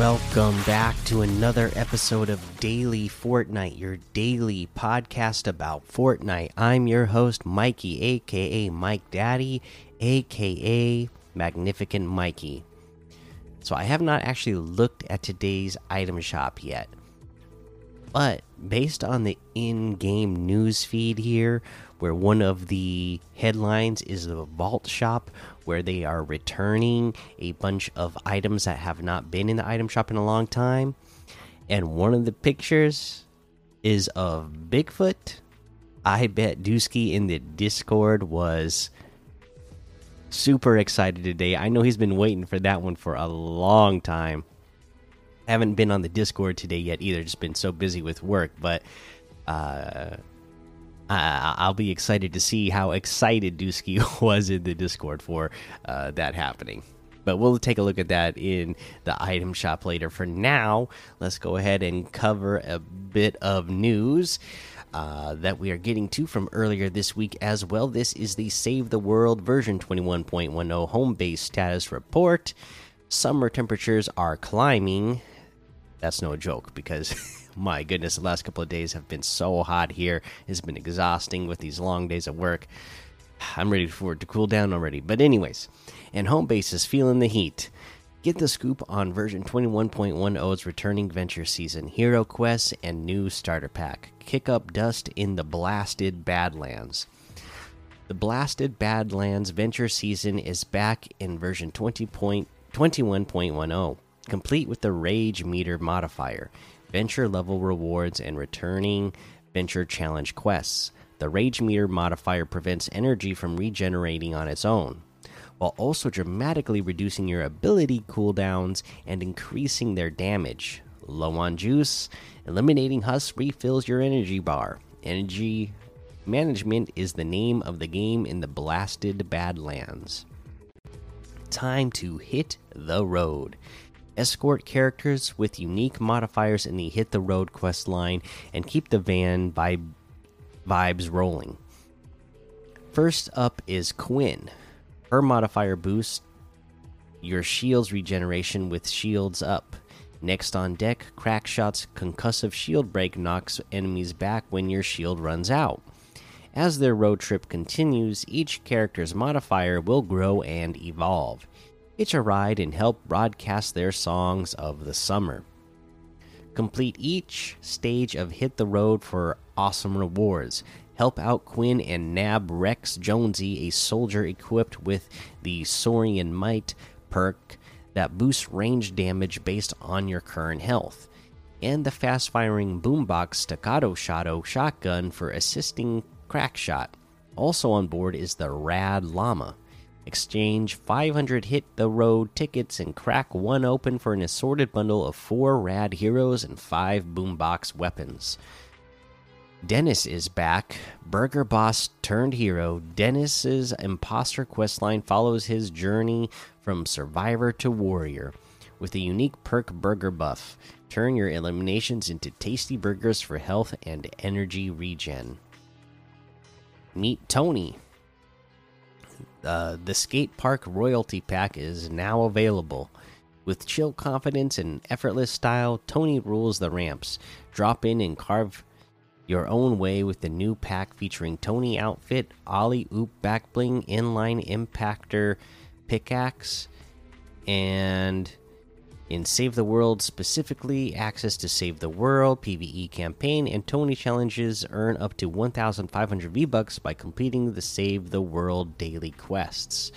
Welcome back to another episode of Daily Fortnite, your daily podcast about Fortnite. I'm your host, Mikey, aka Mike Daddy, aka Magnificent Mikey. So, I have not actually looked at today's item shop yet. But based on the in game news feed here, where one of the headlines is the Vault Shop, where they are returning a bunch of items that have not been in the item shop in a long time. And one of the pictures is of Bigfoot. I bet Dusky in the Discord was super excited today. I know he's been waiting for that one for a long time. I haven't been on the Discord today yet either, just been so busy with work, but uh I'll be excited to see how excited Dusky was in the Discord for uh, that happening. But we'll take a look at that in the item shop later. For now, let's go ahead and cover a bit of news uh, that we are getting to from earlier this week as well. This is the Save the World version 21.10 home base status report. Summer temperatures are climbing. That's no joke because my goodness, the last couple of days have been so hot here. It's been exhausting with these long days of work. I'm ready for it to cool down already. But, anyways, and home base is feeling the heat. Get the scoop on version 21.10's returning venture season, hero quests, and new starter pack. Kick up dust in the blasted Badlands. The blasted Badlands venture season is back in version 20.21.10, complete with the rage meter modifier venture level rewards, and returning venture challenge quests. The Rage Meter modifier prevents energy from regenerating on its own, while also dramatically reducing your ability cooldowns and increasing their damage. Low on juice, eliminating Husk refills your energy bar. Energy management is the name of the game in the blasted Badlands. Time to hit the road escort characters with unique modifiers in the Hit the Road quest line, and keep the van vibe vibes rolling. First up is Quinn. Her modifier boosts your shield's regeneration with shields up. Next on deck, crack shots concussive shield break knocks enemies back when your shield runs out. As their road trip continues, each character's modifier will grow and evolve hitch a ride, and help broadcast their songs of the summer. Complete each stage of Hit the Road for awesome rewards. Help out Quinn and nab Rex Jonesy, a soldier equipped with the Saurian Might perk that boosts range damage based on your current health, and the fast firing Boombox Staccato Shadow shotgun for assisting crack shot. Also on board is the Rad Llama. Exchange 500 hit the road tickets and crack one open for an assorted bundle of four rad heroes and five boombox weapons. Dennis is back. Burger boss turned hero. Dennis's imposter questline follows his journey from survivor to warrior with a unique perk burger buff. Turn your eliminations into tasty burgers for health and energy regen. Meet Tony. Uh, the skate park royalty pack is now available. With chill confidence and effortless style, Tony rules the ramps. Drop in and carve your own way with the new pack featuring Tony outfit, Ollie Oop back bling, inline impactor pickaxe, and in Save the World specifically, access to Save the World, PvE campaign, and Tony challenges earn up to 1,500 V Bucks by completing the Save the World daily quests.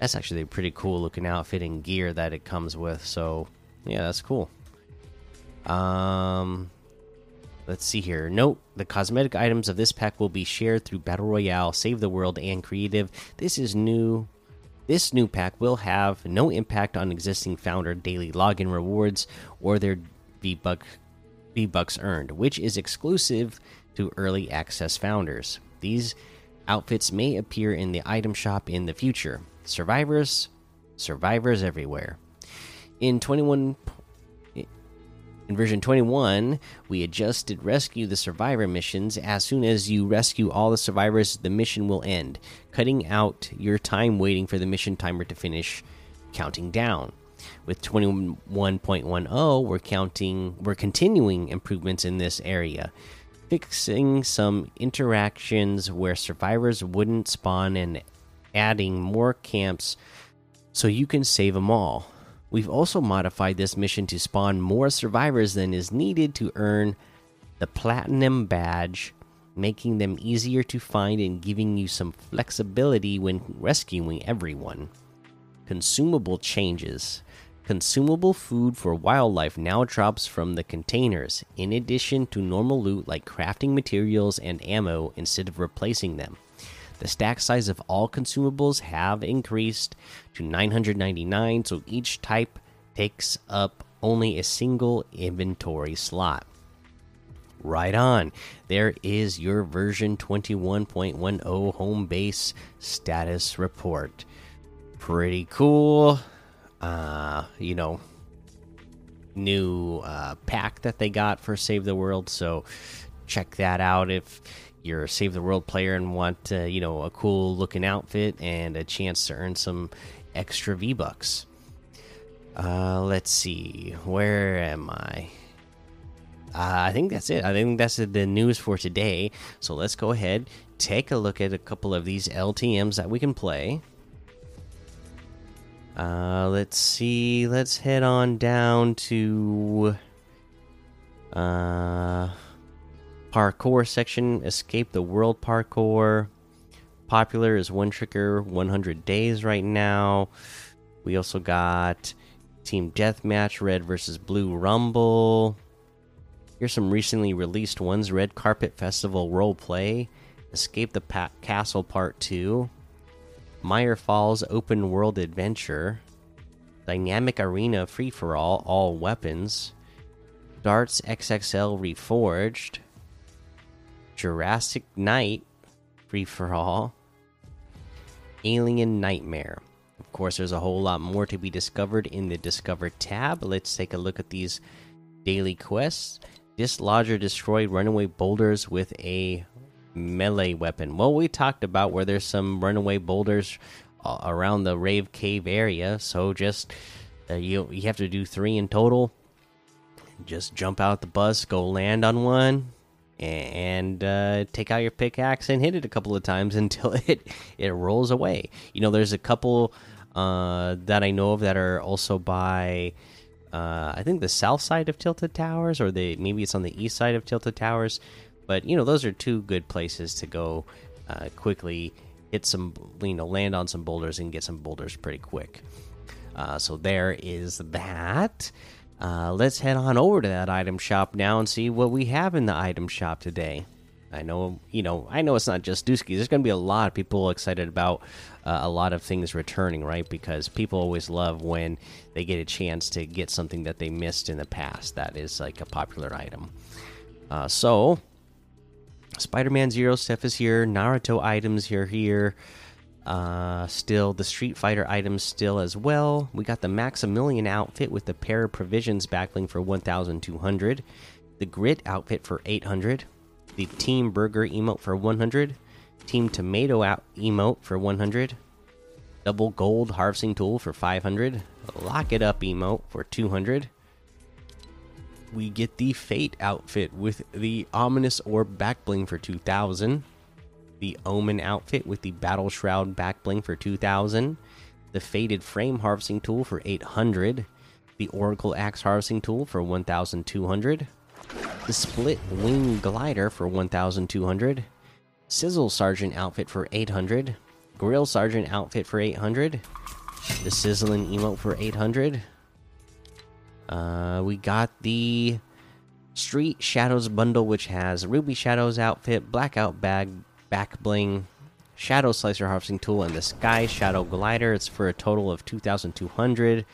That's actually a pretty cool looking outfit and gear that it comes with. So, yeah, that's cool. Um, let's see here. Note the cosmetic items of this pack will be shared through Battle Royale, Save the World, and Creative. This is new this new pack will have no impact on existing founder daily login rewards or their V-Bucks earned, which is exclusive to early access founders. These outfits may appear in the item shop in the future. Survivors, survivors everywhere. In 21 in version 21, we adjusted Rescue the Survivor missions. As soon as you rescue all the survivors, the mission will end, cutting out your time waiting for the mission timer to finish counting down. With 21.10, we're counting we're continuing improvements in this area, fixing some interactions where survivors wouldn't spawn and adding more camps so you can save them all. We've also modified this mission to spawn more survivors than is needed to earn the platinum badge, making them easier to find and giving you some flexibility when rescuing everyone. Consumable changes. Consumable food for wildlife now drops from the containers, in addition to normal loot like crafting materials and ammo instead of replacing them. The stack size of all consumables have increased to 999, so each type takes up only a single inventory slot. Right on. There is your version 21.10 home base status report. Pretty cool. Uh, you know, new uh, pack that they got for Save the World. So check that out if you're a Save the World player and want, uh, you know, a cool looking outfit and a chance to earn some extra V Bucks. Uh, let's see. Where am I? Uh, I think that's it. I think that's the news for today. So let's go ahead, take a look at a couple of these LTMs that we can play. Uh, let's see. Let's head on down to uh parkour section. Escape the world parkour. Popular is one trigger 100 days right now. We also got Team Deathmatch, Red versus Blue Rumble. Here's some recently released ones Red Carpet Festival Role Play, Escape the pa Castle Part 2, Meyer Falls Open World Adventure, Dynamic Arena Free for All, All Weapons, Darts XXL Reforged, Jurassic Night Free for All, Alien Nightmare. Of course, there's a whole lot more to be discovered in the Discover tab. Let's take a look at these daily quests. Dislodge or destroy runaway boulders with a melee weapon. Well, we talked about where there's some runaway boulders uh, around the Rave Cave area, so just uh, you you have to do three in total. Just jump out the bus, go land on one, and uh, take out your pickaxe and hit it a couple of times until it it rolls away. You know, there's a couple uh, that I know of that are also by. Uh, I think the south side of Tilted Towers, or the maybe it's on the east side of Tilted Towers. But you know, those are two good places to go uh, quickly, hit some, you know, land on some boulders and get some boulders pretty quick. Uh, so there is that. Uh, let's head on over to that item shop now and see what we have in the item shop today. I know, you know, I know it's not just Dusky. There's going to be a lot of people excited about uh, a lot of things returning, right? Because people always love when they get a chance to get something that they missed in the past. That is like a popular item. Uh, so, Spider-Man Zero stuff is here. Naruto items are here. Uh, still the Street Fighter items still as well. We got the Maximilian outfit with the pair of provisions backling for 1,200. The Grit outfit for 800 the Team Burger emote for 100, Team Tomato out emote for 100, Double Gold Harvesting Tool for 500, Lock It Up emote for 200. We get the Fate outfit with the Ominous Orb back bling for 2000, the Omen outfit with the Battle Shroud back bling for 2000, the Faded Frame Harvesting Tool for 800, the Oracle Axe Harvesting Tool for 1200 the split wing glider for 1200 sizzle sergeant outfit for 800 grill sergeant outfit for 800 the sizzling emote for 800 uh, we got the street shadows bundle which has ruby shadows outfit blackout bag back bling shadow slicer harvesting tool and the sky shadow glider it's for a total of 2200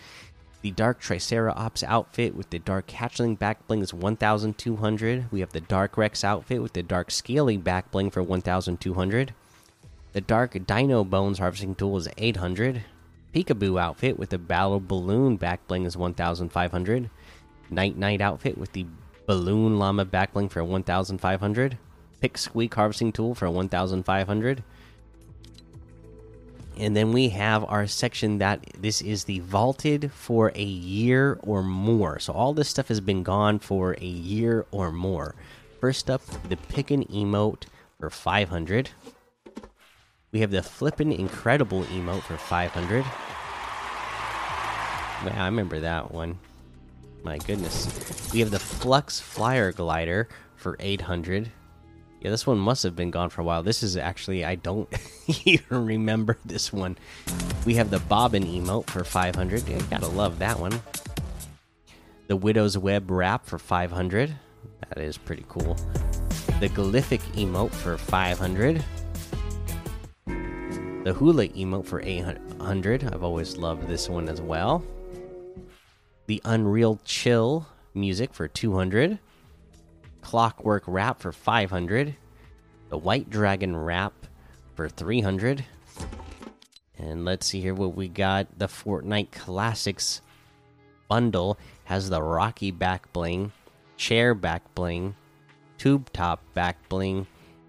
the Dark Triceratops outfit with the Dark Hatchling back bling is 1,200. We have the Dark Rex outfit with the Dark Scaly back bling for 1,200. The Dark Dino Bones harvesting tool is 800. Peekaboo outfit with the Battle Balloon back bling is 1,500. Nite Nite outfit with the Balloon Llama back bling for 1,500. Pick Squeak harvesting tool for 1,500 and then we have our section that this is the vaulted for a year or more. So all this stuff has been gone for a year or more. First up, the pick an emote for 500. We have the flippin' incredible emote for 500. Yeah, I remember that one. My goodness. We have the Flux Flyer Glider for 800. Yeah, this one must have been gone for a while. This is actually, I don't even remember this one. We have the Bobbin emote for 500. Yeah, gotta love that one. The Widow's Web wrap for 500. That is pretty cool. The Glyphic emote for 500. The Hula emote for 800. I've always loved this one as well. The Unreal Chill music for 200. Clockwork Wrap for 500. The White Dragon Wrap for 300. And let's see here what we got. The Fortnite Classics bundle has the Rocky back bling, chair back bling, tube top back bling,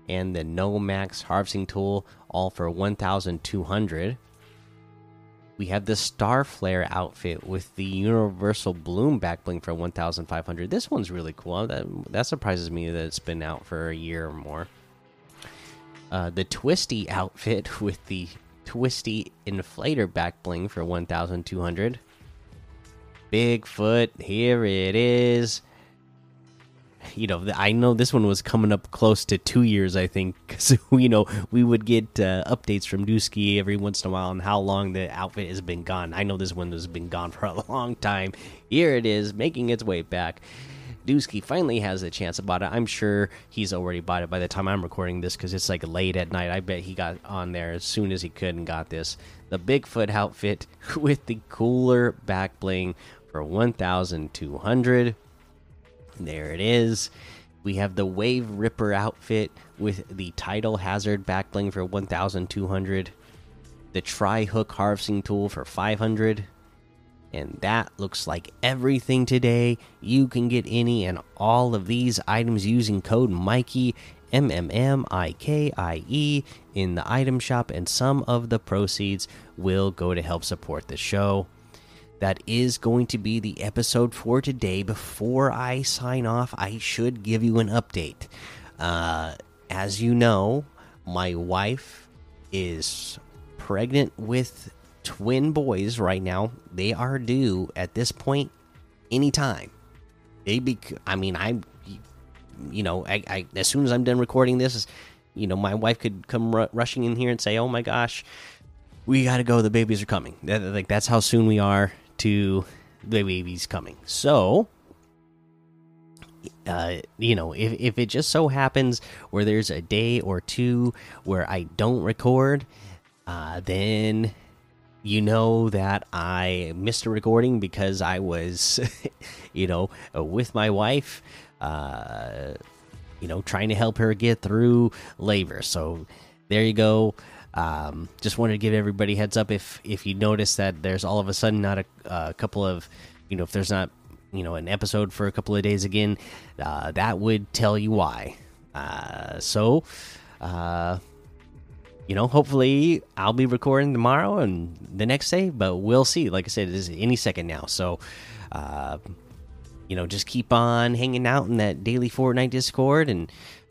and the Nomax harvesting tool, all for 1,200. We have the Star Flare outfit with the Universal Bloom back bling for 1,500. This one's really cool. That, that surprises me that it's been out for a year or more. Uh, the Twisty outfit with the Twisty Inflator back bling for 1,200. Bigfoot, here it is you know, I know this one was coming up close to two years, I think, because you know we would get uh, updates from Dusky every once in a while on how long the outfit has been gone. I know this one has been gone for a long time. Here it is, making its way back. Dusky finally has a chance buy it. I'm sure he's already bought it by the time I'm recording this because it's like late at night. I bet he got on there as soon as he could and got this. The Bigfoot outfit with the cooler back bling for 1,200. There it is. We have the Wave Ripper outfit with the Tidal Hazard backbling for 1,200. The Tri Hook Harvesting Tool for 500. And that looks like everything today. You can get any and all of these items using code Mikey M M M I K I E in the item shop, and some of the proceeds will go to help support the show that is going to be the episode for today. Before I sign off, I should give you an update. Uh, as you know, my wife is pregnant with twin boys right now. They are due at this point anytime. They be, I mean, I, you know, I, I as soon as I'm done recording this, you know, my wife could come rushing in here and say, "Oh my gosh, we got to go. The babies are coming." Like that's how soon we are to the baby's coming. So, uh, you know, if, if it just so happens where there's a day or two where I don't record, uh, then you know that I missed a recording because I was, you know, with my wife, uh, you know, trying to help her get through labor. So there you go. Um, just wanted to give everybody heads up if if you notice that there's all of a sudden not a, a couple of you know if there's not you know an episode for a couple of days again, uh, that would tell you why. Uh, so, uh, you know, hopefully I'll be recording tomorrow and the next day, but we'll see. Like I said, it is any second now. So, uh, you know, just keep on hanging out in that daily Fortnite Discord and